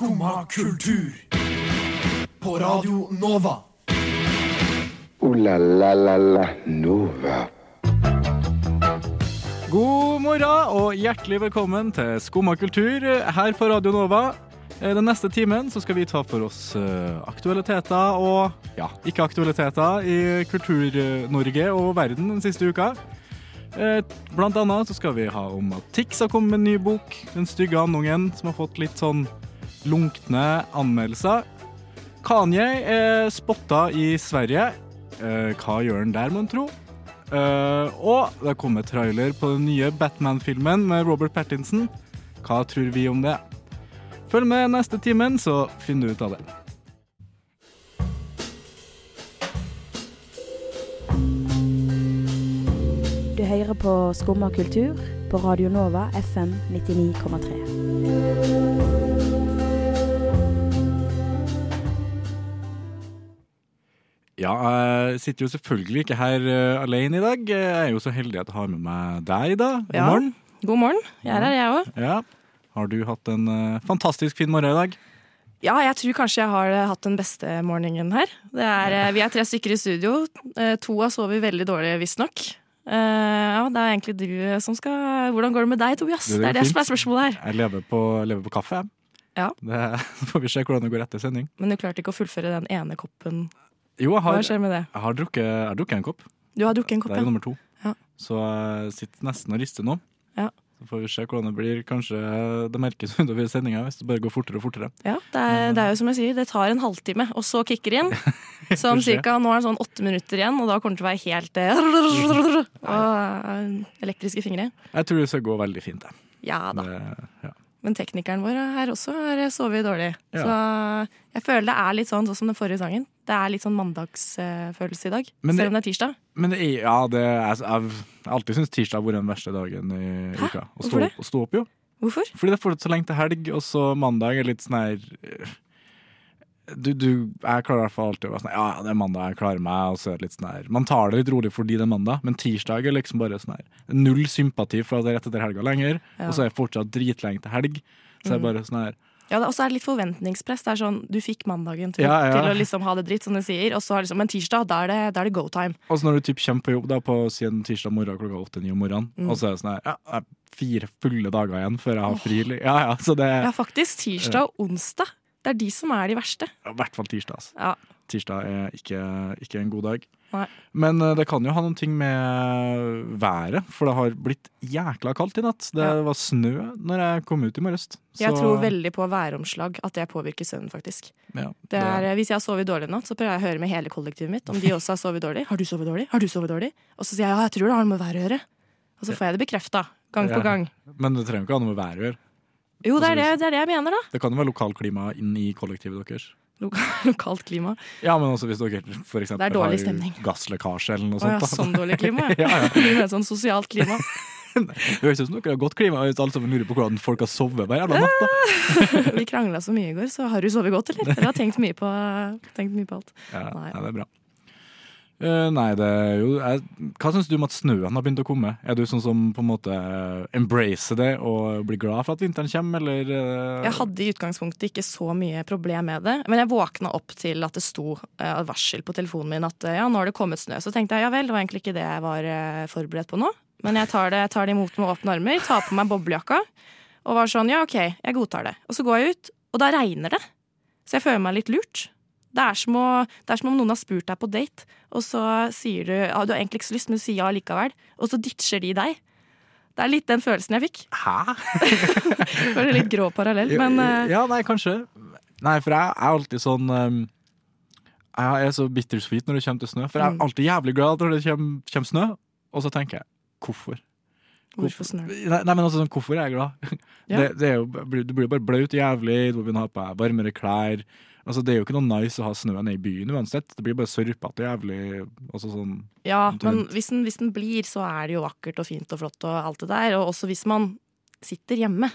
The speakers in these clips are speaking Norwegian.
Skumma kultur. På Radio Nova. O-la-la-la-la Nova. God morgen og hjertelig velkommen til Skumma kultur her på Radio Nova. Eh, Den neste timen så skal vi ta for oss eh, aktualiteter og ja, ikke-aktualiteter i Kultur-Norge og verden den siste uka. Eh, Blant annet så skal vi ha om at Tix har kommet med en ny bok, Den stygge andungen, som har fått litt sånn lunkne anmeldelser. Kanye er spotta i Sverige. Eh, Hva gjør han der, mon tro? Eh, og det har kommet trailer på den nye Batman-filmen med Robert Pattinson. Hva tror vi om det? Følg med neste timen, så finner du ut av det. Du hører på Skumma kultur på Radio Nova FM 99,3. Ja, jeg sitter jo selvfølgelig ikke her eh, alene i dag. Jeg er jo så heldig at jeg har med meg deg, da. God Ja. morgen. God morgen. Jeg er her, jeg òg. Ja. Har du hatt en eh, fantastisk fin morgen i dag? Ja, jeg tror kanskje jeg har eh, hatt den beste morgenen her. Det er, vi er tre stykker i studio. To har sovet veldig dårlig, visstnok. Uh, ja, det er egentlig du som skal Hvordan går det med deg, Tobias? Det Det, går er det som er spørsmålet her. Jeg lever på, lever på kaffe. jeg. Ja. Det så får vi se hvordan det går etter sending. Men du klarte ikke å fullføre den ene koppen. Jo, jeg Hva har, skjer med det? jeg har, drukket, jeg har drukket en kopp. Du har drukket en kopp, Det er jo nummer to. Ja. Så jeg sitter nesten og rister nå. Ja. Så får vi se hvordan det blir. Kanskje det merkes utover sendinga hvis det bare går fortere og fortere. ja det, er, det er jo som jeg sier, det tar en halvtime, og så kicker det inn. Så om cirka, Nå er det sånn åtte minutter igjen, og da kommer det til å være helt eh, og eh, elektriske fingre. Jeg tror det skal gå veldig fint. jeg. Ja da. Det, ja. Men teknikeren vår her også har sovet dårlig. Ja. Så jeg føler det er litt sånn, sånn som den forrige sangen. Det er litt sånn mandagsfølelse i dag. Det- selv om det er tirsdag. Men det ja, det er, jeg har alltid syntes tirsdag har vært den verste dagen i Hæ? uka. Å Hvorfor det? å stå opp, jo. Hvorfor? Fordi det er fortsatt så lenge til helg, og så mandag er litt sånn her øh, du, du, Jeg klarer i hvert fall alltid å være sånn Ja, det er mandag, jeg klarer meg. Og så er det litt sånn her Man tar det litt rolig fordi det er mandag, men tirsdag er liksom bare sånn her Null sympati for at det er rett etter helga lenger, Ja. og så er det fortsatt dritlenge til helg. Så er det bare sånn her Ja, Og så er det litt forventningspress. Det er sånn, Du fikk mandagen til, Ja, ja. til å liksom ha det dritt, som de sier. Og så liksom, men tirsdag, da er det, da er det go time. Og så når du typ kommer på jobb da på siden tirsdag morgen klokka åtte-ni om morgenen, Mm. og så er det sånn her Ja, fire fulle dager igjen før jeg har fri. Ja, ja, så det Ja, faktisk. Tirsdag og onsdag. Det er de som er de verste. i hvert fall tirsdag. Altså. Ja. Tirsdag er ikke, ikke en god dag. Nei. Men eh, det kan jo ha noen ting med været, for det har blitt jækla kaldt i natt. Det Ja. var snø når jeg kom ut i morges. Jeg tror veldig på væromslag, at det påvirker søvnen, faktisk. ja, Det er, hvis jeg har sovet dårlig i natt, så prøver jeg å høre med hele kollektivet mitt om de også har sovet dårlig. Har du sovet dårlig? Har du sovet dårlig? Og så sier jeg ja, jeg tror det har noe med været å gjøre. Og så får jeg det bekrefta, gang på gang. Men det trenger ikke ha noe med været å gjøre. Jo, det er det, det er det jeg mener, da. Det kan jo være lokalklima inn i kollektivet deres. Loka- Lokalt klima. Ja, men også hvis dere for eksempel Det er dårlig har gasslekkasje eller noe Å ja, sånt. sånn dårlig klima. Ja, ja. Du mener sånn sosialt klima. Det høres ut som dere har godt klima hvis alle sammen lurer på hvordan folk har sovet hver jævla natt. Vi krangla så mye i går, så har du sovet godt, eller? Dere har tenkt mye på, tenkt mye på alt. Ja, Nei. ja, det er bra. Eh, nei, det er jo jeg, Hva syns du om at snøen har begynt å komme? Er du sånn som på en måte embracer det og blir glad for at vinteren kommer, eller Uh... Jeg hadde i utgangspunktet ikke så mye problem med det, men jeg våkna opp til at det sto uh, varsel på telefonen min at eh, ja, nå har det kommet snø. Så tenkte jeg ja vel, det var egentlig ikke det jeg var eh, forberedt på nå. Men jeg tar det, tar det imot med åpne armer, tar på meg boblejakka og var sånn ja, OK, jeg godtar det. Og så går jeg ut, og da regner det. Så jeg føler meg litt lurt. Det er, som å, det er som om noen har spurt deg på date, og så sier du ja, du har egentlig ikke så lyst, men du sier ja likevel. Og så ditcher de deg. Det er litt den følelsen jeg fikk. Hæ? Det var litt grå parallell, men eh, Ja, nei, kanskje. Nei, for jeg er alltid sånn um, Jeg er så bittersweet når det kommer til snø. For jeg Mm. er alltid jævlig glad når det kommer, kommer snø, og så tenker jeg hvorfor? hvorfor snør det? Nei, nei, men altså, sånn, hvorfor er jeg glad? Ja. Det, det er jo, du blir bare blaut jævlig, du må begynne å ha på deg varmere klær. Altså, det er jo ikke noe nice å ha snøen i byen uansett. Det blir bare sørpete og jævlig. Altså, sånn, Ja, men hvis den, hvis den blir, så er det jo vakkert og fint og flott og alt det der. Og også hvis man sitter hjemme.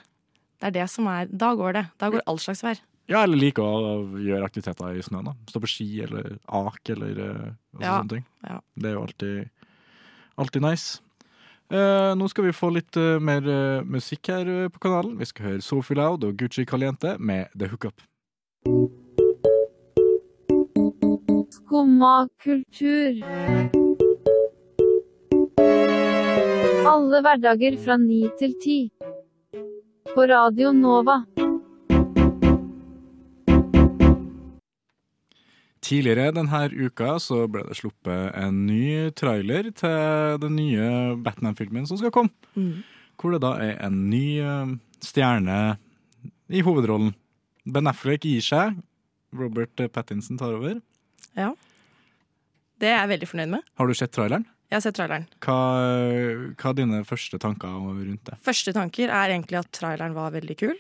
Det er det som er Da går det. Da går all slags vær. ja, eller liker å gjøre aktiviteter i snøen. da. Stå på ski eller ak eller eh, altså, Ja, sånne ting. ja. Det er jo alltid, alltid nice. Eh, nå skal vi få litt eh, mer eh, musikk her eh, på kanalen. Vi skal høre Sophie Loud og Gucci Caliente med The Hookup. Skumma kultur. Alle hverdager fra ni til ti. På Radio Nova. Tidligere denne uka så ble det sluppet en ny trailer til den nye Batman-filmen som skal komme. Mm. Hvor det da er en ny eh, stjerne i hovedrollen. Ben Affleck gir seg. Robert Pattinson tar over. Ja. Det er jeg veldig fornøyd med. Har du sett traileren? Jeg har sett traileren. Hva, hva er dine første tanker rundt det? Første tanker er egentlig at traileren var veldig kul.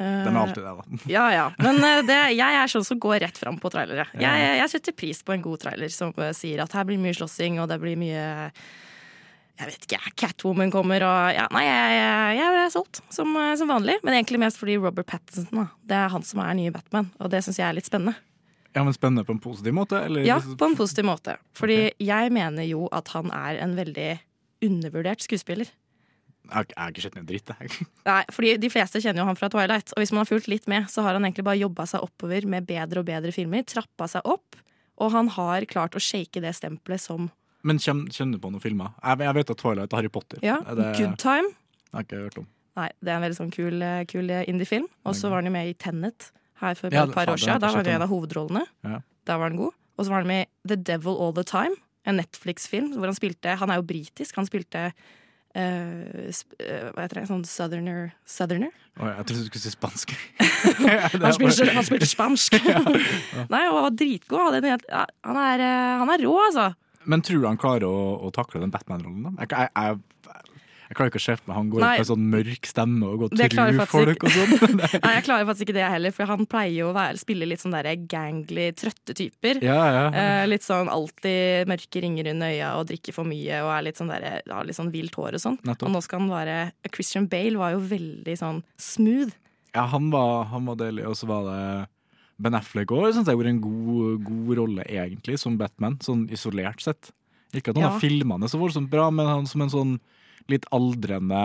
Eh, Den er alltid det, da. Ja, ja. Men eh, det, jeg er sånn som går rett fram på trailere. Jeg, jeg, jeg setter pris på en god trailer som eh, sier at her blir mye slåssing, og det blir mye Jeg vet ikke, Catwoman kommer og ja, Nei, jeg, jeg, er solgt, som, eh, som vanlig. Men egentlig mest fordi Robert Pattinson da. Det er han som er nye Batman, og det syns jeg er litt spennende. Ja, men Spennende på en positiv måte? Eller? Ja, på en positiv måte. Fordi jeg mener jo at han er en veldig undervurdert skuespiller. Jeg har, ikke sett en dritt, jeg. Nei, fordi De fleste kjenner jo han fra Twilight, og hvis man har fulgt litt med, så har han egentlig bare jobba seg oppover med bedre og bedre filmer, trappa seg opp, og han har klart å shake det stempelet som Men kjenner du på noen filmer? Jeg, jeg vet at Twilight og Harry Potter. ja, det, Good Time. Jeg har ikke hørt om. Nei, det er en veldig sånn kul, kul indie-film. Og så var han jo med i Tenet her for et par år siden. Da var det en av hovedrollene. Ja. Da var han god. Og så var han med i The Devil All The Time, en Netflix-film hvor han spilte Han er jo britisk. Han spilte Uh, eh, hva heter det, sånn southerner, southerner? Oi, jeg trodde du skulle si spansk. Han spilte, han spilte spansk. Nei, og var dritgod. Han, er, eh, han er rå, altså. Men tror du han klarer å, å takle den Batman-rollen? da? Jeg, jeg, jeg, jeg klarer ikke å se for meg han går Nei. med sånn mørk stemme og går Det og sånn. Nei. Jeg klarer faktisk ikke det heller, for han pleier jo å være, spille litt sånn der gangly, trøtte typer. Ja, ja. Eh, litt sånn alltid mørke ringer under øya og drikker for mye og er litt sånn der, har litt sånn vilt hår og sånn. Og nå skal han være Christian Bale var jo veldig sånn smooth. ja han, var, han var deilig, og så var det Ben Affleck òg. Syns jeg gjorde en god, god rolle, egentlig, som Batman, sånn isolert sett. Ikke at han Ja. har filma det så voldsomt bra, men han som en sånn litt aldrende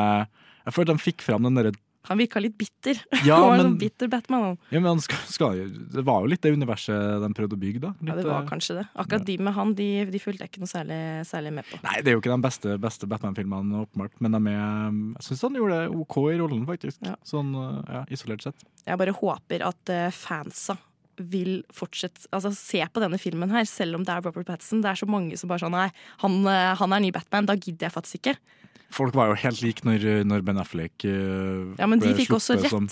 Jeg følte han fikk fram den derre Han virka litt bitter. Ja, han var en men- sånn bitter Batman. Han. Ja, men han skal, skal, Det var jo litt det universet de prøvde å bygge, da. Ja, det var eh, kanskje det. Akkurat de med han, de, de fulgte jeg ikke noe særlig, særlig med på. Nei, det er jo ikke de beste, beste Batman-filmene, åpenbart, men er, jeg syns han gjorde det OK i rollen, faktisk. Ja. Sånn eh, ja, isolert sett. Jeg bare håper at eh, fansa vil fortsette Altså se på denne filmen her, selv om det er Robert Pattinson. Det er så mange som bare sånn Nei, han, eh, han er ny Batman. Da gidder jeg faktisk ikke. Folk var jo helt like når, når Ben Affleck uh, Ja, men de fikk også rett. som-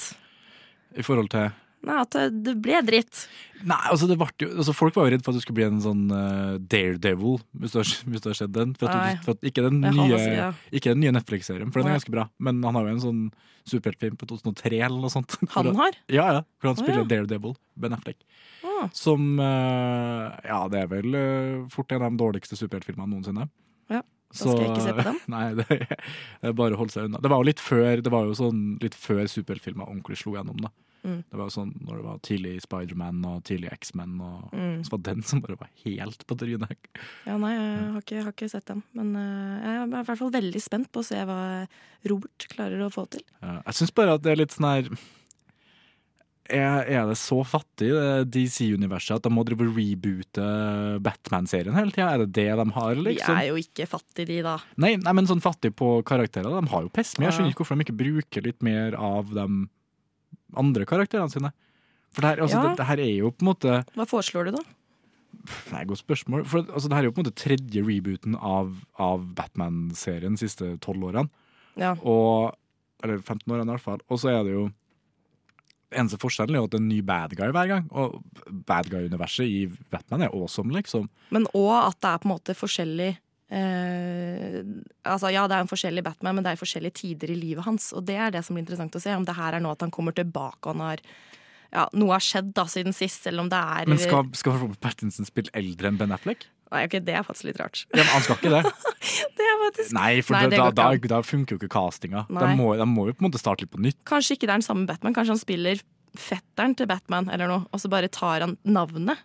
I forhold til Nei, at det, ble dritt. Nei, altså det ble jo altså Folk var jo redd for at du skulle bli en sånn uh, Daredevil, hvis du har, hvis du har sett den. For at, du, for at ikke, den nye, si, ja. ikke den nye Netflix-serien, for den er ganske bra. Men han har jo en sånn superheltfilm på 2003 eller noe sånt. Han har? Ja, ja. Hvor han spiller spiller ja. Daredevil, Ben Affleck. Ah. Som uh, Ja, det er vel uh, fort en av de dårligste superheltfilmene noensinne. Ja, da skal jeg ikke se på dem. Nei, det, det er bare å holde seg unna. Det var jo litt før Det var jo sånn litt før superheltfilmer ordentlig slo gjennom. da Mm. Det var jo sånn når det var tidlig Spiderman og tidlig X-Men, og Mm. så var den som bare var helt på trynet. Ja, nei, jeg har ikke, har ikke sett den. Men uh, jeg er i hvert fall veldig spent på å se hva Robert klarer å få til. Ja, Jeg syns bare at det er litt sånn her er, er det så fattig, DC-universet, at de må drive reboote Batman-serien hele tida? Er det det de har, De liksom? er jo ikke fattige, de, da. Nei, nei, men sånn fattig på karakterer. De har jo pest, men jeg skjønner ikke hvorfor de ikke bruker litt mer av de andre karakterene sine. For det her, altså, Ja. det, det her er jo på en måte Hva foreslår du, da? Det er et godt spørsmål. For altså, det her er jo på en måte tredje rebooten av, av Batman-serien de siste tolv årene. Ja. Og, eller 15 årene i hvert fall. Og så er det jo Eneste forskjellen er jo at det er en ny bad guy hver gang. Og bad guy-universet i Batman er awesome, liksom. Men òg at det er på en måte forskjellig eh, altså Ja, det er en forskjellig Batman, men det er forskjellige tider i livet hans. Og det er det som blir interessant å se. Om det her er nå at han kommer tilbake og han har ja, noe har skjedd da siden sist, eller om det er Men skal, skal Robert Pattinson spille eldre enn Ben Affleck? Nei, ok, det er faktisk litt rart. Ja, men han skal ikke det. Det er faktisk Nei, for Nei, da, det da, da, da funker jo ikke castinga. De må, de må jo på en måte starte litt på nytt. Kanskje ikke det er den samme Batman. Kanskje han spiller fetteren til Batman eller noe, og så bare tar han navnet.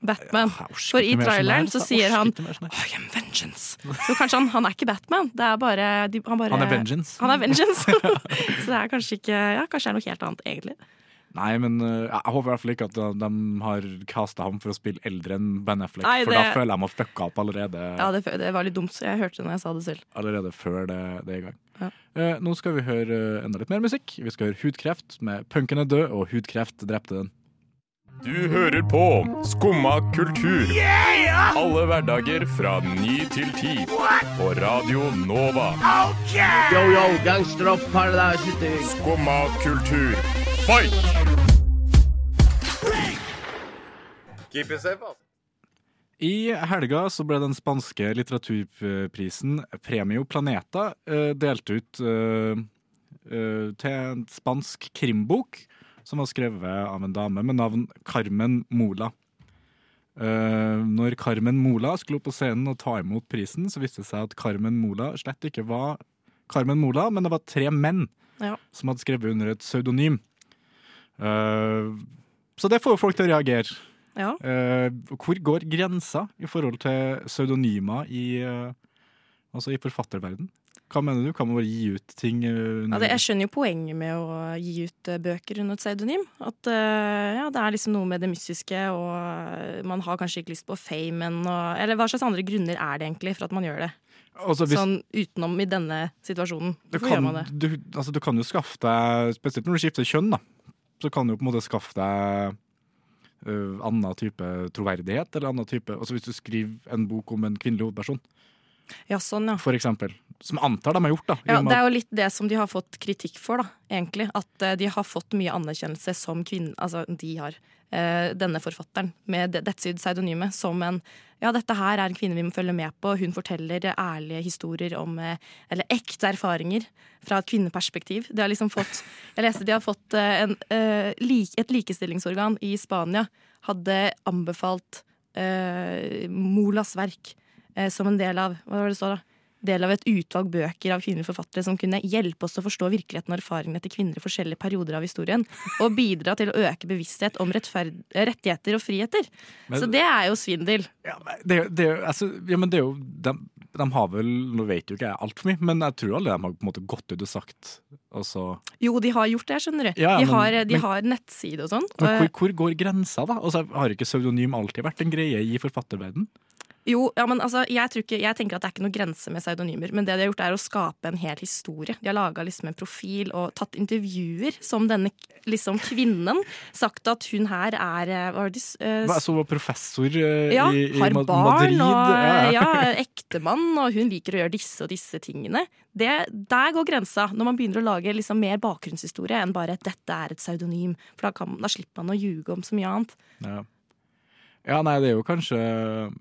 Batman. For i traileren så sier han. I am vengeance. Så kanskje han, han er ikke Batman. Det er bare, de, han, bare Han er vengeance. Han er vengeance. så det er kanskje ikke Ja, kanskje det er noe helt annet, egentlig. Nei, men uh, jeg håper i hvert fall ikke at de, de har casta ham for å spille eldre enn Ben Affleck. Nei, For da føler jeg meg fucka opp allerede, Ja, det, det var litt dumt, så jeg hørte det når jeg sa det selv. allerede før det, det er i gang. Ja. Eh, nå skal vi høre eh, enda litt mer musikk. Vi skal høre Hudkreft med 'Punken er død', og hudkreft drepte den. Du hører på Skumma kultur. Alle hverdager fra ny til ti. På Radio Nova. Yo, yo, gangsteropp, paradise, Skumma kultur, fight! Keep it safe, ass. I helga så ble den spanske litteraturprisen Premio Planeta eh, delt ut eh, eh, til en spansk krimbok som var skrevet av en dame med navn Carmen Mola. Uh, når Carmen Mola skulle opp på scenen og ta imot prisen, så viste det seg at Carmen Mola slett ikke var Carmen Mola, men det var tre menn Ja. som hadde skrevet under et pseudonym. Uh, så det får jo folk til å reagere. Ja. Uh, hvor går grensa i forhold til pseudonymer i, altså i forfatterverden? Hva mener du? Kan man bare gi ut ting eh, det, jeg skjønner jo poenget med å gi ut eh, bøker under et pseudonym. At eh, ja, det er liksom noe med det mystiske, og man har kanskje ikke lyst på famen. Og, eller hva slags andre grunner er det egentlig for at man gjør det? altså, hvis, Sånn utenom i denne situasjonen. Hvorfor Hvorfor gjør man det? du, altså, du kan jo skaffe deg Spesielt når du skifter kjønn, da. Så kan du på en måte skaffe deg uh, annen type troverdighet. Eller annen type Altså Hvis du skriver en bok om en kvinnelig hovedperson, Ja, sånn, ja. for eksempel. Som antar de har gjort, da. Ja, Det er jo litt det som de har fått kritikk for, da, egentlig. At uh, de har fått mye anerkjennelse som kvinne Altså, de har. uh, denne forfatteren med det- dette pseudonymet som en Ja, dette her er en kvinne vi må følge med på. Hun forteller ærlige historier om eh, Eller ekte erfaringer fra et kvinneperspektiv. De har liksom fått Jeg leste de har fått en, et likestillingsorgan i Spania hadde anbefalt Molas verk som en del av Hva var det det står da? Del av et utvalg bøker av kvinnelige forfattere som kunne hjelpe oss å forstå virkeligheten og erfaringene til kvinner i forskjellige perioder av historien, og bidra til å øke bevissthet om rettigheter og friheter. Men- Så det er jo svindel. Ja, men det, det, altså, ja, men det er jo de, de har vel Nå vet jo ikke jeg altfor mye, men jeg tror alle de har på en måte gått ut og sagt altså, Jo, de har gjort det, skjønner du. Ja, de, men- har, de men- har nettside og sånn. Hvor, hvor går grensa, da? Altså, har ikke pseudonym alltid vært en greie i forfatterverden? Jo, ja, men altså, jeg, ikke, jeg tenker at det er ikke noe grense med pseudonymer. Men det de har gjort, er å skape en hel historie. De har laga liksom en profil og tatt intervjuer som denne liksom, kvinnen. Sagt at hun her er eh, hva er det, uh, s- eh, Hva, Så var professor uh, ja, i, i har Ma- barn og ja. ja, ektemann, og hun liker å gjøre disse og disse tingene. Det, der går grensa, når man begynner å lage liksom mer bakgrunnshistorie enn bare at 'dette er et pseudonym'. For da, kan, da slipper man å ljuge om så mye annet. Ja. Ja, nei, det er jo kanskje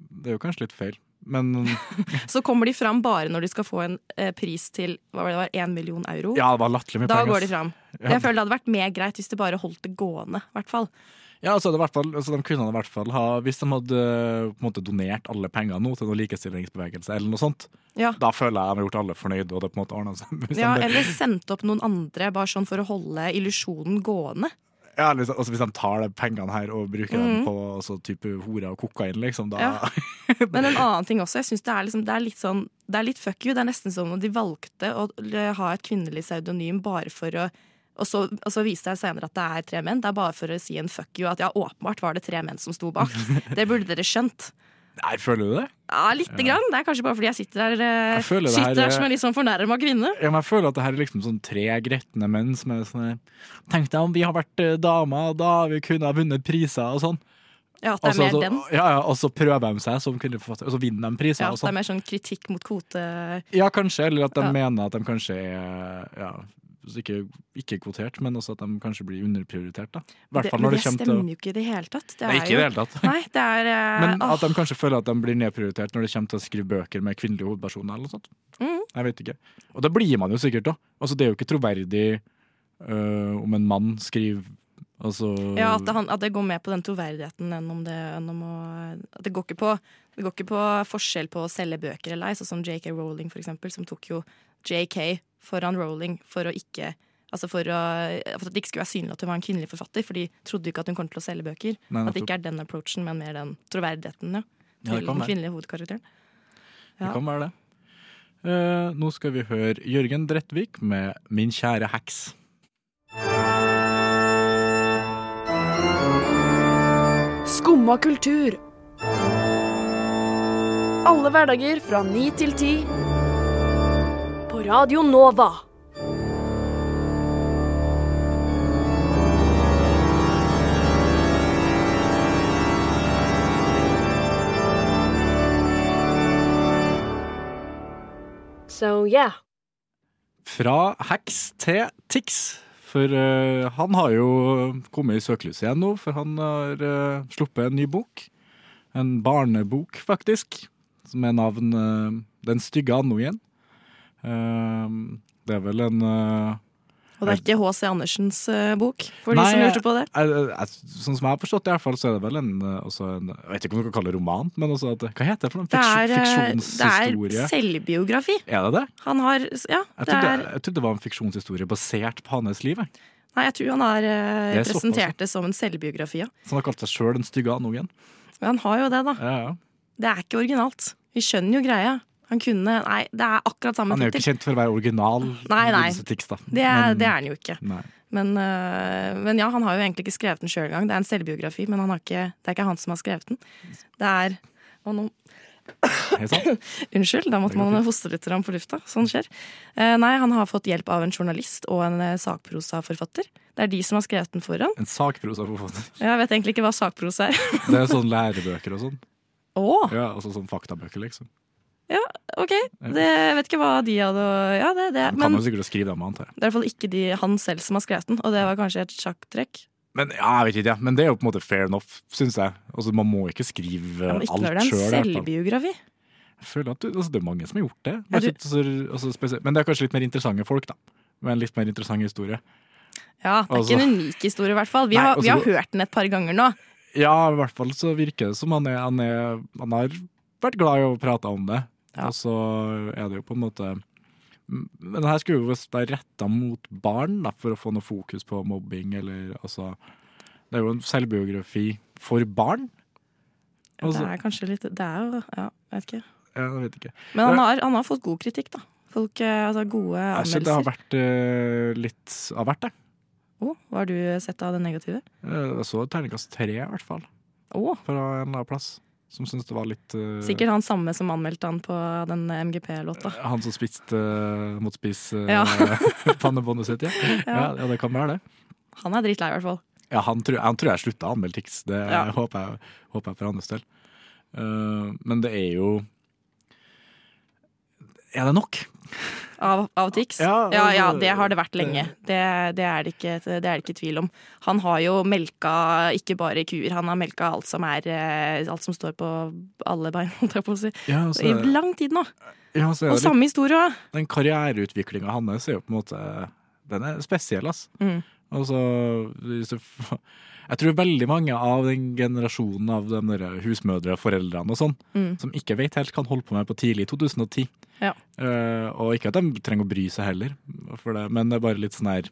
Det er jo kanskje litt feil. Men Så kommer de fram bare når de skal få en eh, pris til hva var det, det var, 1 million euro. ja, det var latterlig mye Da penger. går de ass. fram. Ja. Jeg føler det hadde vært mer greit hvis de bare holdt det gående. i hvert fall. Ja, altså, det er i hvert fall, altså, De kunne i hvert fall ha Hvis de hadde på en måte donert alle pengene nå til noen likestillingsbevegelse, eller noe sånt, Ja. da føler jeg de har gjort alle fornøyde, og det på en måte ordna seg. Hvis Ja, eller sendt opp noen andre, bare sånn for å holde illusjonen gående. Ja, liksom, altså, hvis de tar de pengene her og bruker dem Mhm. på så type hore og kokain, liksom, da Ja. Men en annen ting også, jeg synes det er, liksom, det er litt sånn Det er litt fuck you. Det er nesten som om de valgte å ha et kvinnelig pseudonym bare for å og så, og så viste det seg senere at det er tre menn. Det er bare for å si en fuck you. At ja, åpenbart var det tre menn som sto bak. Det burde dere skjønt. Nei, føler du det? Ja, lite grann. Det er kanskje bare fordi jeg sitter eh, Jeg sitter her her er- som en litt sånn fornærma kvinne. Ja, men jeg føler at det her er liksom sånn tre gretne menn som er sånn Tenk deg om vi har vært eh, damer, da vi kunne ha vunnet priser og sånn. Ja, at det er Altså, mer altså, den. ja, ja, og så prøver de seg som og så vinner de priser Ja, at det er sånn. mer sånn kritikk mot kvote... Ja, kanskje, eller at de Ja. mener at de kanskje er ja, ikke, ikke kvotert, men også at de kanskje blir underprioritert. da. Fall men når det det stemmer jo ikke i det hele tatt. Det Nei, ikke i det hele tatt. Nei, det er uh, Men at de kanskje føler at de blir nedprioritert når det kommer til å skrive bøker med kvinnelige hovedpersoner. eller noe sånt. Mm. Jeg vet ikke. Og det blir man jo sikkert da. Altså, det er jo ikke troverdig uh, om en mann skriver altså Ja, at det, han, at det går mer på den troverdigheten enn om det, enn om å at det, går ikke på, det går ikke på forskjell på å selge bøker eller ei, sånn som JK Rowling, for eksempel, som tok jo JK foran Rowling for å ikke Altså for, å, for at det ikke skulle være synlig at hun var en kvinnelig forfatter, for de trodde jo ikke at hun kom til å selge bøker. Nei, at det ikke er den approachen, men mer den troverdigheten ja, Ja, det til kan den kvinnelige hovedkarakteren. Det kan være det. Eh, nå skal vi høre Jørgen Drettvik med 'Min kjære heks'. Skumma kultur. Alle hverdager fra ni til ti. Radio Nova. So yeah. Fra heks til Tix. For uh, han har jo kommet i søkelyset igjen nå, for han har uh, sluppet en ny bok. En barnebok, faktisk, som er navn uh, Den stygge andungen. Eh, det er vel en eh, Og det er ikke H.C. Andersens eh, bok, for de Nei, som lurte på det. jeg- jeg- jeg- sånn som jeg har forstått det, i hvert fall, så er det vel en, eh, en Jeg vet ikke om du kan kalle det roman, men også at, hva heter det for noe? Fiks, eh, fiksjonshistorie? det er selvbiografi. Er det det? Han har Ja, Jeg trodde, er jeg trodde det var en fiksjonshistorie basert på hans liv. Nei, jeg tror han har eh, er presentert det som en selvbiografi, ja. Så han har kalt seg sjøl den stygge andungen. Men han har jo det, da. Ja, ja. Det er ikke originalt. Vi skjønner jo greia. Han kunne Nei, det er akkurat samme Han er jo ikke kjent for å være original. Nei, nei. Tics, Det Men- det er han jo ikke. Men, øh, men ja, han har jo egentlig ikke skrevet den sjøl engang. Det er en selvbiografi, men han har ikke, det er ikke han som har skrevet den. Det er og nå, Unnskyld, da måtte man hoste litt på lufta. Sånn skjer. Eh, nei, han har fått hjelp av en journalist og en eh, sakprosaforfatter. Det er de som har skrevet den for ham. En sakprosaforfatter. Jeg vet egentlig ikke hva sakprosa er. Det er sånn lærebøker og sånn. Oh. Ja, altså sånn faktabøker, liksom. Ok. Det, jeg vet ikke hva de hadde Ja, det, det. Han kan Men jo sikkert skrive om, antar jeg. det er i hvert fall ikke de, han selv som har skrevet den, og det var kanskje et sjakktrekk. Men ja, jeg vet ikke, ja. Men det er jo på en måte fair enough, syns jeg. Altså, Man må ikke skrive Ja, eh, men ikke alt når det en selvbiografi. Jeg føler at du, altså, Det er mange som har gjort det. Ja, du- altså, men det er kanskje litt mer interessante folk, da. Med en litt mer interessant historie. Ja, det er Altså- ikke en unik historie, i hvert fall. Vi Nei, har, altså, vi har du- hørt den et par ganger nå. Ja, i hvert fall så virker det som han er Han, er, han har vært glad i å prate om det. Ja. Og så er det jo på en måte Men det her skulle jo visst være retta mot barn, da, for å få noe fokus på mobbing, eller altså Det er jo en selvbiografi for barn. Det Altså, er kanskje litt Det er jo Ja, jeg vet ikke. jeg vet ikke. Men han har, han har fått god kritikk, da. Folk, eh, altså gode synes det har vært uh, litt av hvert, det. Oh, hva har du sett av det negative? Jeg så terningkast tre, i hvert fall, Oh. fra en eller annen plass. Som syntes det var litt uh, sikkert han samme som anmeldte han på den MGP-låta. Han som spiste uh, mot spis uh, Ja. pannebåndet sitt, ja. ja. Ja, det kan være det. Han er drittlei, i hvert fall. Ja, han tror, han tror jeg slutta å anmelde Tix. Det Ja. håper, jeg, håper jeg for hans del. Uh, men det er jo Er det nok? Av, av Tix? Ja, Ja, ja, altså, det har det vært lenge. Det, det, er det, ikke, det er det ikke tvil om. Han har jo melka ikke bare kuer, han har melka alt som er eh, Alt som står på alle bein, holdt jeg på å si. Ja, så, I lang tid nå. ja, så er Og samme historie òg. den karriereutviklinga hans er jo på en måte Den er spesiell, ass. Mm. Altså Jeg tror veldig mange av den generasjonen av de der husmødre og foreldrene og sånn, Mm. som ikke vet helt hva han holdt på med på tidlig 2010. Ja. Uh, og ikke at de trenger å bry seg heller, for det, men det er bare litt sånn her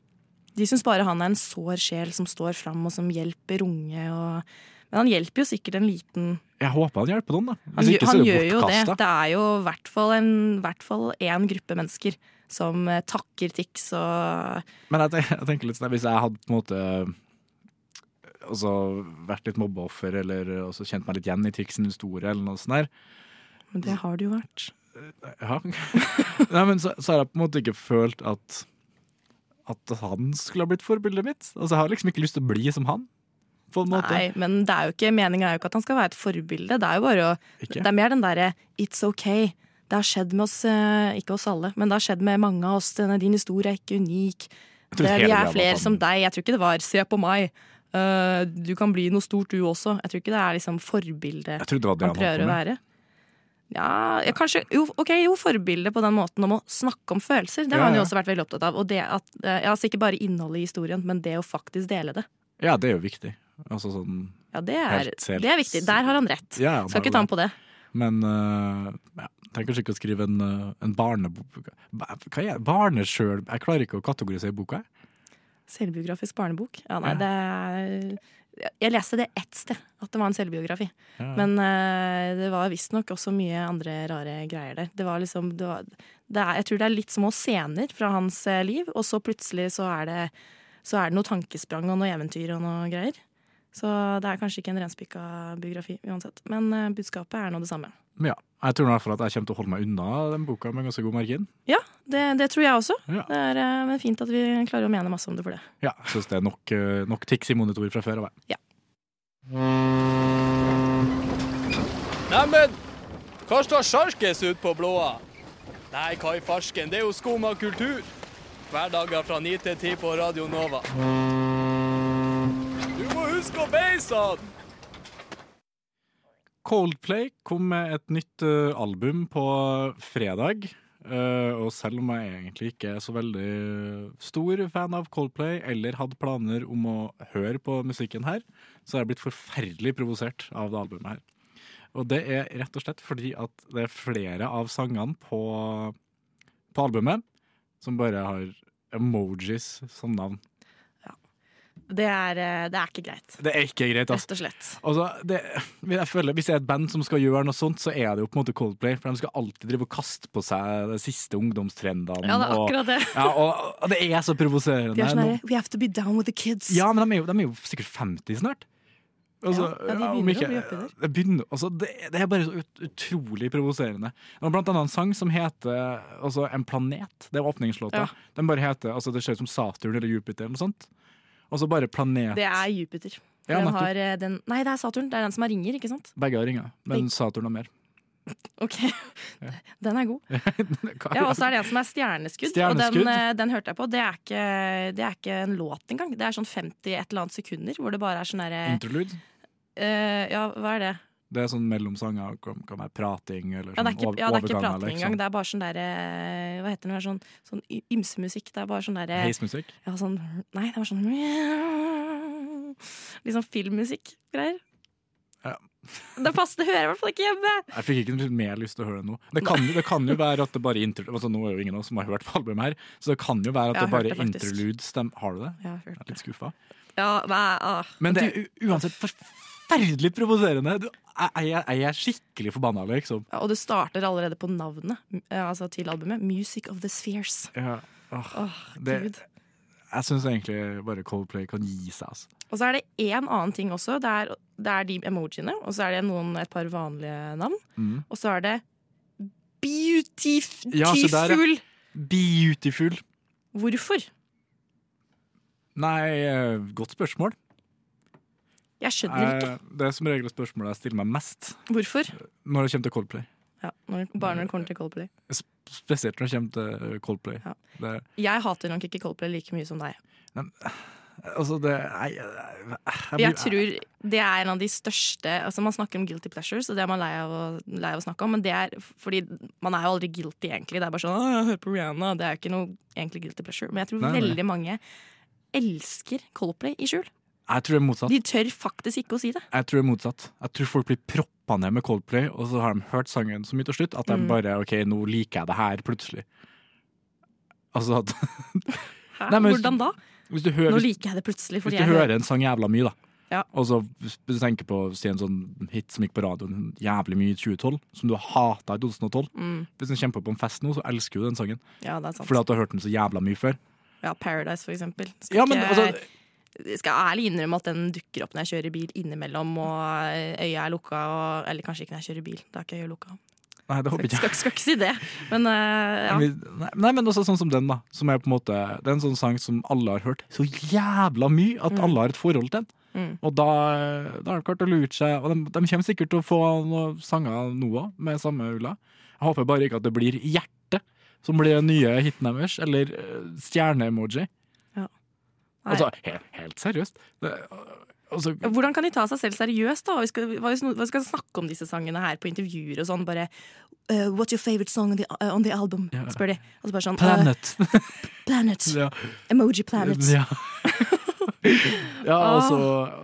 De syns bare han er en sår sjel som står fram og som hjelper unge. Og... Men han hjelper jo sikkert en liten Jeg håper han hjelper noen, da. Han, Hvis han det gjør jo det. Det er jo i hvert fall en hvert fall én gruppe mennesker som eh, takker Tix og Men jeg, tenker, jeg tenker litt sånn, hvis jeg hadde på en måte altså, vært litt mobbeoffer, eller også kjent meg litt igjen i Tix sin historie, eller noe sånt der Men det har det jo vært. ja. Nei, men så, så har jeg på en måte ikke følt at at han skulle ha blitt forbildet mitt. Altså, Jeg har liksom ikke lyst til å bli som han. Nei, men det er jo ikke meninga er jo ikke at han skal være et forbilde. Det er jo bare å Ikke? Det er mer den derre it's okay. Det har skjedd med oss, eh, ikke oss alle, men det har skjedd med mange av oss. Denne, din historie er ikke unik. Det, vi er flere som deg. Jeg tror ikke det var 'se på meg'. Eh, du kan bli noe stort, du også. Jeg tror ikke det er liksom forbildet han prøver å være. Ja, ja, kanskje jo, okay, jo, forbilde på den måten om å snakke om følelser. Det har Ja, han jo også vært veldig opptatt av. Og det at, eh, ja, altså ikke bare innholdet i historien, men det å faktisk dele det. Ja, det er jo viktig. Altså sånn Ja, det er, Helt- helt- det er viktig. Der har han rett. Ja, Skal ikke ta ham på det. Men uh, ja, trenger kanskje ikke å skrive en, en barnebok Ba- Hva er Barnesjøl Jeg klarer ikke å kategorisere boka. jeg. Selvbiografisk barnebok? Ja, nei, det er Jeg leste det ett sted, at det var en selvbiografi. Ja. Men uh, det var visstnok også mye andre rare greier der. Det var liksom det var, det er, Jeg tror det er litt små scener fra hans eh, liv, og så plutselig så er det så er det noe tankesprang og noe eventyr og noe greier. Så det er kanskje ikke en renspikka biografi uansett. Men eh, budskapet er nå det samme. Ja, jeg tror i hvert fall at jeg kommer til å holde meg unna den boka med ganske god margin. Ja, det, det tror jeg også. Ja. Det er eh, men fint at vi klarer å mene masse om det for det. Ja, jeg syns det er nok, eh, nok tics i monitor fra før av. Ja. Neimen, hva står sjarkes ut på blåa? Nei, hva i farsken, det er jo skum av kultur. Hverdager fra 9 til 10 på Radio Nova. Du må huske å beise han! Coldplay kom med et nytt eh, album på fredag. eh, og selv om jeg egentlig ikke er så veldig stor fan av Coldplay, eller hadde planer om å høre på musikken her, så er jeg blitt forferdelig provosert av det albumet her. Og det er rett og slett fordi at det er flere av sangene på, på albumet som bare har emojis som navn. Det er, eh, det er ikke greit. Det er ikke greit, altså. Rett og slett. Altså, det, jeg føler Hvis det er et band som skal gjøre noe sånt, så er det jo på en måte Coldplay. For de skal alltid drive og kaste på seg de siste ungdomstrendene. Ja, det er og- akkurat det. Ja, og, og det er så provoserende. De er sånn We have to be down with the kids. ja, men de er, jo, de er jo sikkert 50 snart. Altså, Ja, ja, de begynner ikke- å bli begynner, altså, det, det er bare så ut, utrolig provoserende. Blant annet en sang som heter altså, En planet. Det er åpningslåta. Ja. Den bare heter altså, Det ser ut som Saturn eller Jupiter eller noe sånt. Og så bare planet. Det er Jupiter. Ja, den har eh, den Nei, det er Saturn. Det er den som har ringer, ikke sant? Begge har ringer, men. Saturn har mer. Ok, Den er god. Ja, Og så er det en som er stjerneskudd, og den, eh, den hørte jeg på. Det er, ikke, det er ikke en låt engang. Det er sånn 50 et eller annet sekunder hvor det bare er sånn derre Interlude. Uh, Ja, hva er det? Det er sånn mellom sanger kan, være prating eller Ja, sånn det er ikke, ja, det er ikke prating liksom. engang. Det er bare sånn derre Hva heter det? det sånn, sånn ymsemusikk. Det er bare sånn derre Heismusikk. Ja, sånn Nei, det var sånn Litt sånn filmmusikk-greier. Ja. Det passer, det hører jeg i hvert fall ikke hjemme! Jeg fikk ikke mer lyst til å høre det nå. Det kan, det kan jo være at det bare. Altså, nå er jo ingen av oss som har hørt på albumet her, så det kan jo være at det bare det, interludes. Har du det? Jeg har hørt Jeg er litt skuffa. Ja, nei, ah. Men det er uansett uansett forferdelig provoserende. Du, jeg, er skikkelig forbanna, liksom. Ja, og det starter allerede på navnet eh, altså til albumet. 'Music of the Spheres'. Ja, åh, Åh, det, Gud. jeg syns egentlig bare Coldplay kan gi seg, altså. Og så er det én annen ting også. Det er, det er de emojiene, og så er det noen, et par vanlige navn. Mm. Og så er det Beautiful! Ja, så der. Beautiful. Hvorfor? Nei, eh, godt spørsmål. Jeg skjønner ikke. Eh, Det er som regel spørsmålet jeg stiller meg mest Hvorfor? når det kommer til Coldplay. Ja, når, bare når det kommer til Coldplay. Spesielt når det kommer til Coldplay. Det, Jeg hater nok ikke Coldplay like mye som deg. altså, det jeg, jeg, jeg, Jeg tror det er en av de største Altså Man snakker om guilty pleasures, og det er man lei av å, lei av å snakke om. Men det er fordi man er jo aldri guilty, egentlig. Det er bare sånn 'Å, jeg hører på Rihanna. Det er jo ikke noe egentlig guilty pleasure. Men jeg tror Nei, nei. veldig mange elsker Coldplay i skjul. Jeg tror det er motsatt. De tør faktisk ikke å si det. Jeg tror det er motsatt. Jeg tror folk blir proppa ned med Coldplay, og så har de hørt sangen så mye til slutt at de Mm. bare OK, nå liker jeg det her, plutselig. Altså at Hæ? Nei, men hvis- Hvordan da? Hvis du hører, Nå liker jeg det plutselig. Hvis du jeg hører en sang jævla mye, da, Ja. og så hvis du tenker på si en sånn hit som gikk på radioen jævlig mye i 2012, som du har hata i 2012 Mm. Hvis du kjemper på en fest nå, så elsker du den sangen. Ja, det er sant. Fordi at du har hørt den så jævla mye før. Ja, Paradise, for eksempel. Skal Ja, men ikke- altså skal ærlig innrømme at den dukker opp når jeg kjører bil innimellom, og øya er lukka, og, eller kanskje ikke når jeg kjører bil. Da er ikke øya lukka. Nei, det håper jeg ikke skal, skal ikke si det, men uh, ja. Nei, men også sånn som den, da. Som er på en måte Det er en sånn sang som alle har hørt så jævla mye at Mm. alle har et forhold til den. Mm. Og da, da har det klart å lure seg Og de, de kommer sikkert til å få noen sanger nå òg, med samme ulla. Jeg håper bare ikke at det blir Hjerte som blir den nye hiten deres, eller eh, stjerne-emoji. Altså, helt, helt seriøst. Det, altså, Hvordan kan de ta seg selv seriøst, da? Vi skal, hva no- hva skal snakke om disse sangene her på intervjuer og sånn? Bare uh, What's your favorite song on the, uh, on the album? Ja. spør de. Og så bare sånn Planet. Uh, planet. ja. Emoji planet. Ja, ja Ah. altså,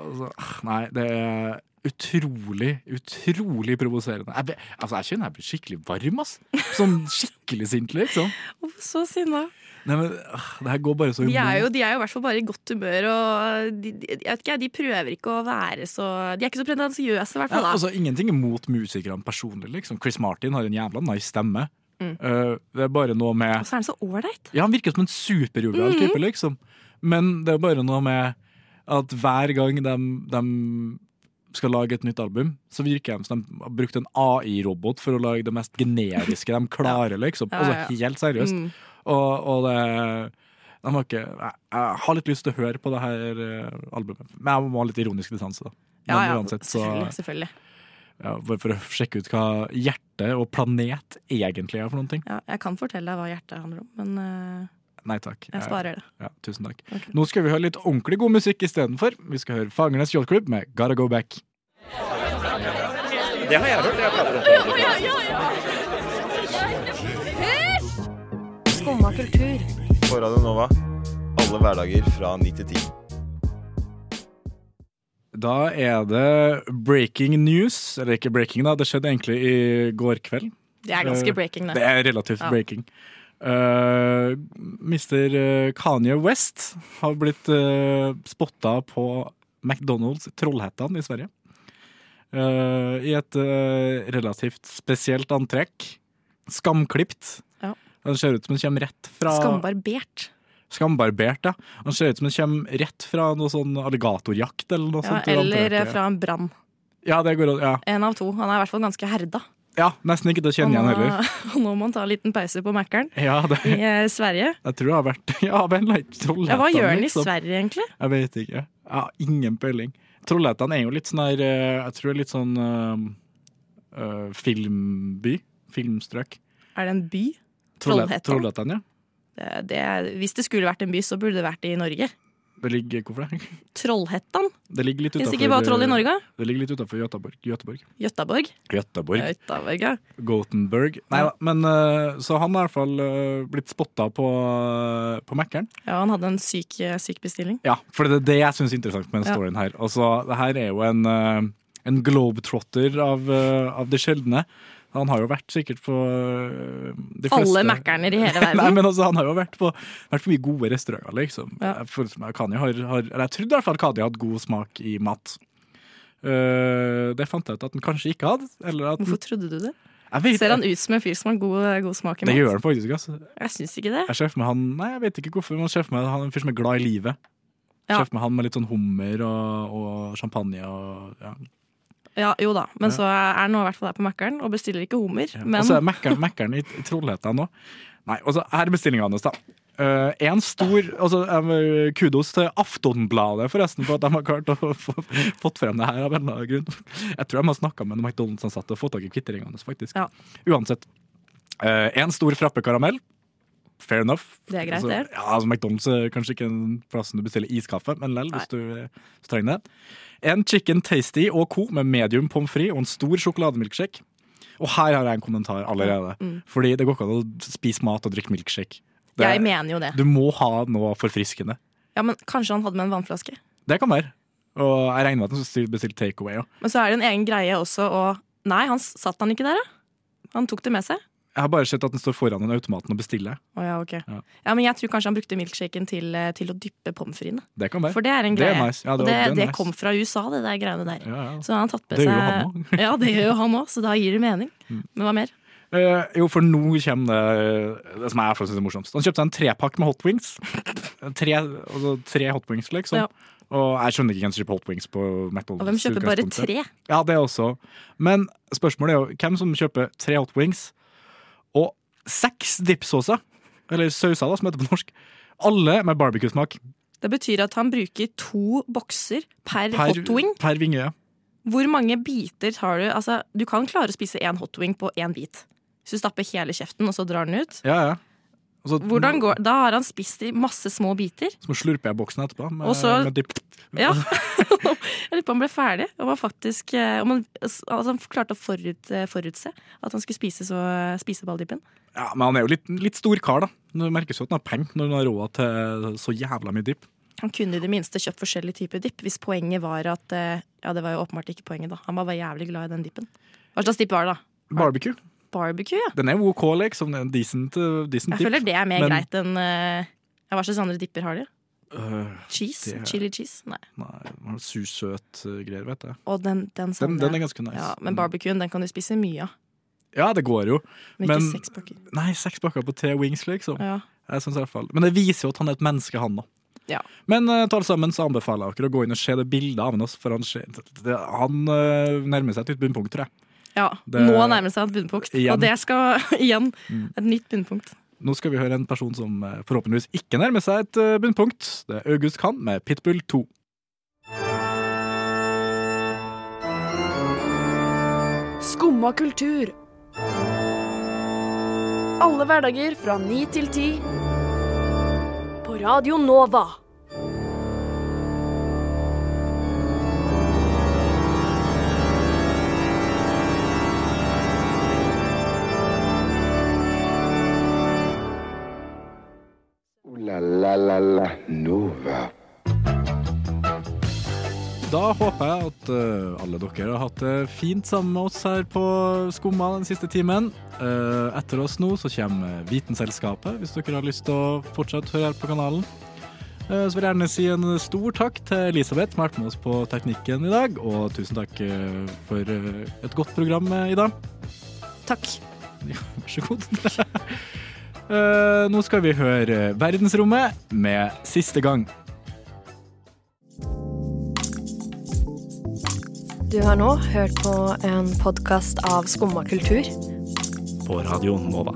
altså Nei, det er utrolig, utrolig provoserende. Jeg, altså, jeg kjenner jeg blir skikkelig varm, ass. Sånn skikkelig sint, liksom. Hvorfor så sinna? Nei, men ah, Det her går bare så De er jo, de er jo i hvert fall bare i godt humør, og de, de, jeg vet ikke, de prøver ikke å være så De er ikke så pretensiøse, i hvert fall. da. altså, ingenting imot musikerne personlig, liksom. Chris Martin har en jævla nice stemme. Mm. Eh, det er bare noe med Og så er han så ålreit. Ja, han virker som en superjovial Mhm. type, liksom. Men det er bare noe med at hver gang de, de skal lage et nytt album, så virker de som de har brukt en AI-robot for å lage det mest generiske de klarer, liksom. Altså helt seriøst. Mm. Og, og det de har ikke, jeg, jeg har litt lyst til å høre på det her eh, albumet, men jeg må ha litt ironisk distanse. da. Men Ja, ja, uansett, så, selvfølgelig. selvfølgelig. ja, for å sjekke ut hva hjerte og planet egentlig er for noen ting. Ja, jeg kan fortelle deg hva hjertet handler om, men eh, Nei takk. jeg sparer det. Ja, tusen takk. Nå skal vi høre litt ordentlig god musikk istedenfor. Vi skal høre Fangernes Yacht med Gotta Go Back. Det har jeg hørt. Jeg prater om Skumma kultur. På Radio Nova. Alle hverdager fra ni til ti. Da er det breaking news. Eller ikke breaking, da. Det skjedde egentlig i går kveld. Det er ganske Eh, breaking, det. Det er relativt Ja. breaking. Uh, Mr. Kanye West har blitt uh, spotta på McDonald's Trollhättan i Sverige. Uh, I et uh, relativt spesielt antrekk. Skamklipt. Ja. Han ser ut som han kommer rett fra Skambarbert. Skambarbert, ja. Han ser ut som han kommer rett fra noe sånn alligatorjakt eller noe Ja, sånt. eller eh, fra en brann. Ja, det går an. Ja. En av to. Han er i hvert fall ganske herda. Ja, nesten ikke til å kjenne igjen heller. Og nå må han ta en liten pause på Mækkern Ja, det, i eh, Sverige. jeg tror det har vært Ja, men Trollhättan, Ja, hva gjør han i liksom. Sverige, egentlig? Jeg vet ikke. Jeg har ingen peiling. Trollhättan er jo litt sånn her eh, Jeg tror det er litt sånn eh, eh, filmby. Filmstrøk. Er det en by? Trollhä- Trollhättan? Trollhättan, ja. Det, det, hvis det skulle vært en by, så burde det vært i Norge. Det ligger Hvorfor det? Trollhettan. Det ligger litt Fins utenfor det ikke bare troll i Norge? Det ligger litt utafor Göteborg. Göteborg. Göteborg? Göteborg. Göteborg, ja. Gothenburg. Nei da, men eh, så han er i hvert fall eh, blitt spotta på, på Mækkern. ja, han hadde en syk, eh, syk bestilling. Ja, for det er det jeg syns er interessant med den storyen her. Altså, det her er jo en, eh, en globetrotter av, eh, av det sjeldne. Han har jo vært sikkert på eh, de fleste Alle Mækkerner i hele verden. Nei, men altså, han har jo vært på, vært på mye gode restauranter, liksom. Ja. Kanye har, har, eller jeg trodde i hvert fall Kanye hadde god smak i mat. Uh, det fant jeg ut at han kanskje ikke hadde. Eller at Hvorfor trodde du det? Jeg vet, Ser han ut som en fyr som har god, god smak i mat? Det gjør han faktisk. Altså. Jeg syns ikke det. Jeg han Nei, jeg vet ikke hvorfor, men jeg meg han en fyr som er glad i livet. Ja. for meg han med litt sånn hummer og, og champagne og ja. Ja, jo da, men Ja. så er nå i hvert fall der på Mækkern og bestiller ikke hummer. Men Og så er Mækkern i, Trollhättan nå. Nei, og her er bestillinga hans, da. Uh, en stor altså, Kudos til Aftonbladet, forresten, for at de har klart å få fått frem det her av en eller annen grunn. Jeg tror de har snakka med McDonald's-ansatte og fått tak i kvitteringene. faktisk. Ja. Uansett. Uh, en stor frappekaramell. Fair enough. Det er greit, altså. Ja, altså McDonald's er kanskje ikke en plassen du bestiller iskaffe, men lell, hvis du eh, hvis trenger det. En chicken tasty og co. med medium pommes frites og en stor sjokolademilkshake. Og her har jeg en kommentar allerede. Mm. Fordi det går ikke an å spise mat og drikke milkshake. Det- jeg mener jo det. Du må ha noe forfriskende. Ja, men Kanskje han hadde med en vannflaske. Det kan være. Og jeg regner med at han bestilte takeaway òg. Men så er det en egen greie også å Nei, han satt han ikke der, da? Han tok det med seg? Jeg har bare sett at den står foran den automaten og bestiller. Oh, ja, ok. Ja. Ja, men jeg tror kanskje han brukte milkshaken til, eh, til å dyppe pommes fritene. Det kan være. For det er en greie. Det nice. Ja, det det, det nice. kom fra USA, det der greiene der. Så han har tatt med Det seg gjør han også. Ja, det gjør jo han òg, så da gir det mening. Mm. Men hva mer? Uh, jo, for nå kommer det, det som jeg synes er morsomst. Han kjøpte seg en trepakk med hot wings. Tre, altså, tre hot wings, liksom. Og jeg skjønner ikke hvem som kjøper hot wings på McDonald's. Og hvem kjøper bare tre? Ja, det også. Men spørsmålet er jo hvem som kjøper tre hot wings og seks dipsauser, eller sauser da, som heter på norsk. Alle med barbecue-smak. Det betyr at han bruker to bokser per, Per, hot wing. per vinge. ja. Hvor mange biter tar du? Altså, du kan klare å spise én hot wing på én bit. Hvis du stapper hele kjeften, og så drar den ut. Ja, ja. Og så, Hvordan går, Da har han spist i masse små biter. Så slurper jeg boksen etterpå med, Og så- med dip. Ja. Jeg lurer på om han ble ferdig. Om han faktisk, eh, om han, altså han klarte å forut, eh, forutse at han skulle spise, så, spise balldippen. Ja, men han er jo litt, litt stor kar, da. Det merkes jo at han har penger når han har råd til så jævla mye dip. Han kunne i det minste kjøpt forskjellige typer dipp, hvis poenget var at eh, Ja, det var jo åpenbart ikke poenget, da. Han var bare jævlig glad i den dippen. Hva slags dipp var det, da? Barbecue. Barbecue, ja. Den er OK, liksom. En decent, uh, decent Jeg dip. føler det er mer Men- greit enn uh, Hva slags andre dipper har de? Uh, Cheese? det- Chili cheese? Nei. Nei, sur-søt uh, greier, vet jeg. Og den, den, Den, den er ganske nice. Ja, men barbecuen den kan du spise mye av. Ja, det går jo. Men ikke seks pakker. Nei, seks pakker på tre wings, liksom. Ja. Jeg synes i hvert fall. Men det viser jo at han er et menneske, han da. Ja. Men uh, til alle sammen så anbefaler jeg dere å gå inn og se det bildet av ham. For han, ser- det, han uh, nærmer seg et nytt bunnpunkt, tror jeg. Ja, Det- Nå nærmer seg et bunnpunkt. Igjen. Og det skal igjen Mm. et nytt bunnpunkt. Nå skal vi høre en person som uh, forhåpentligvis ikke nærmer seg et uh, bunnpunkt. Det er August Kahn med Pitbull 2. Skumma kultur. Alle hverdager fra ni til ti. På Radio Nova. La la la la Nova. Da håper jeg at uh, alle dere har hatt det fint sammen med oss her på Skumma den siste timen. Uh, etter oss nå så kommer Vitenselskapet, hvis dere har lyst til å fortsette å høre her på kanalen. Uh, så vil jeg gjerne si en stor takk til Elisabeth som har vært med oss på teknikken i dag. Og tusen takk for et godt program, Ida. Takk. Ja, vær så god. Uh, nå skal vi høre Verdensrommet med Siste gang. Du har nå hørt på en podkast av Skumma kultur. På radioen Nova.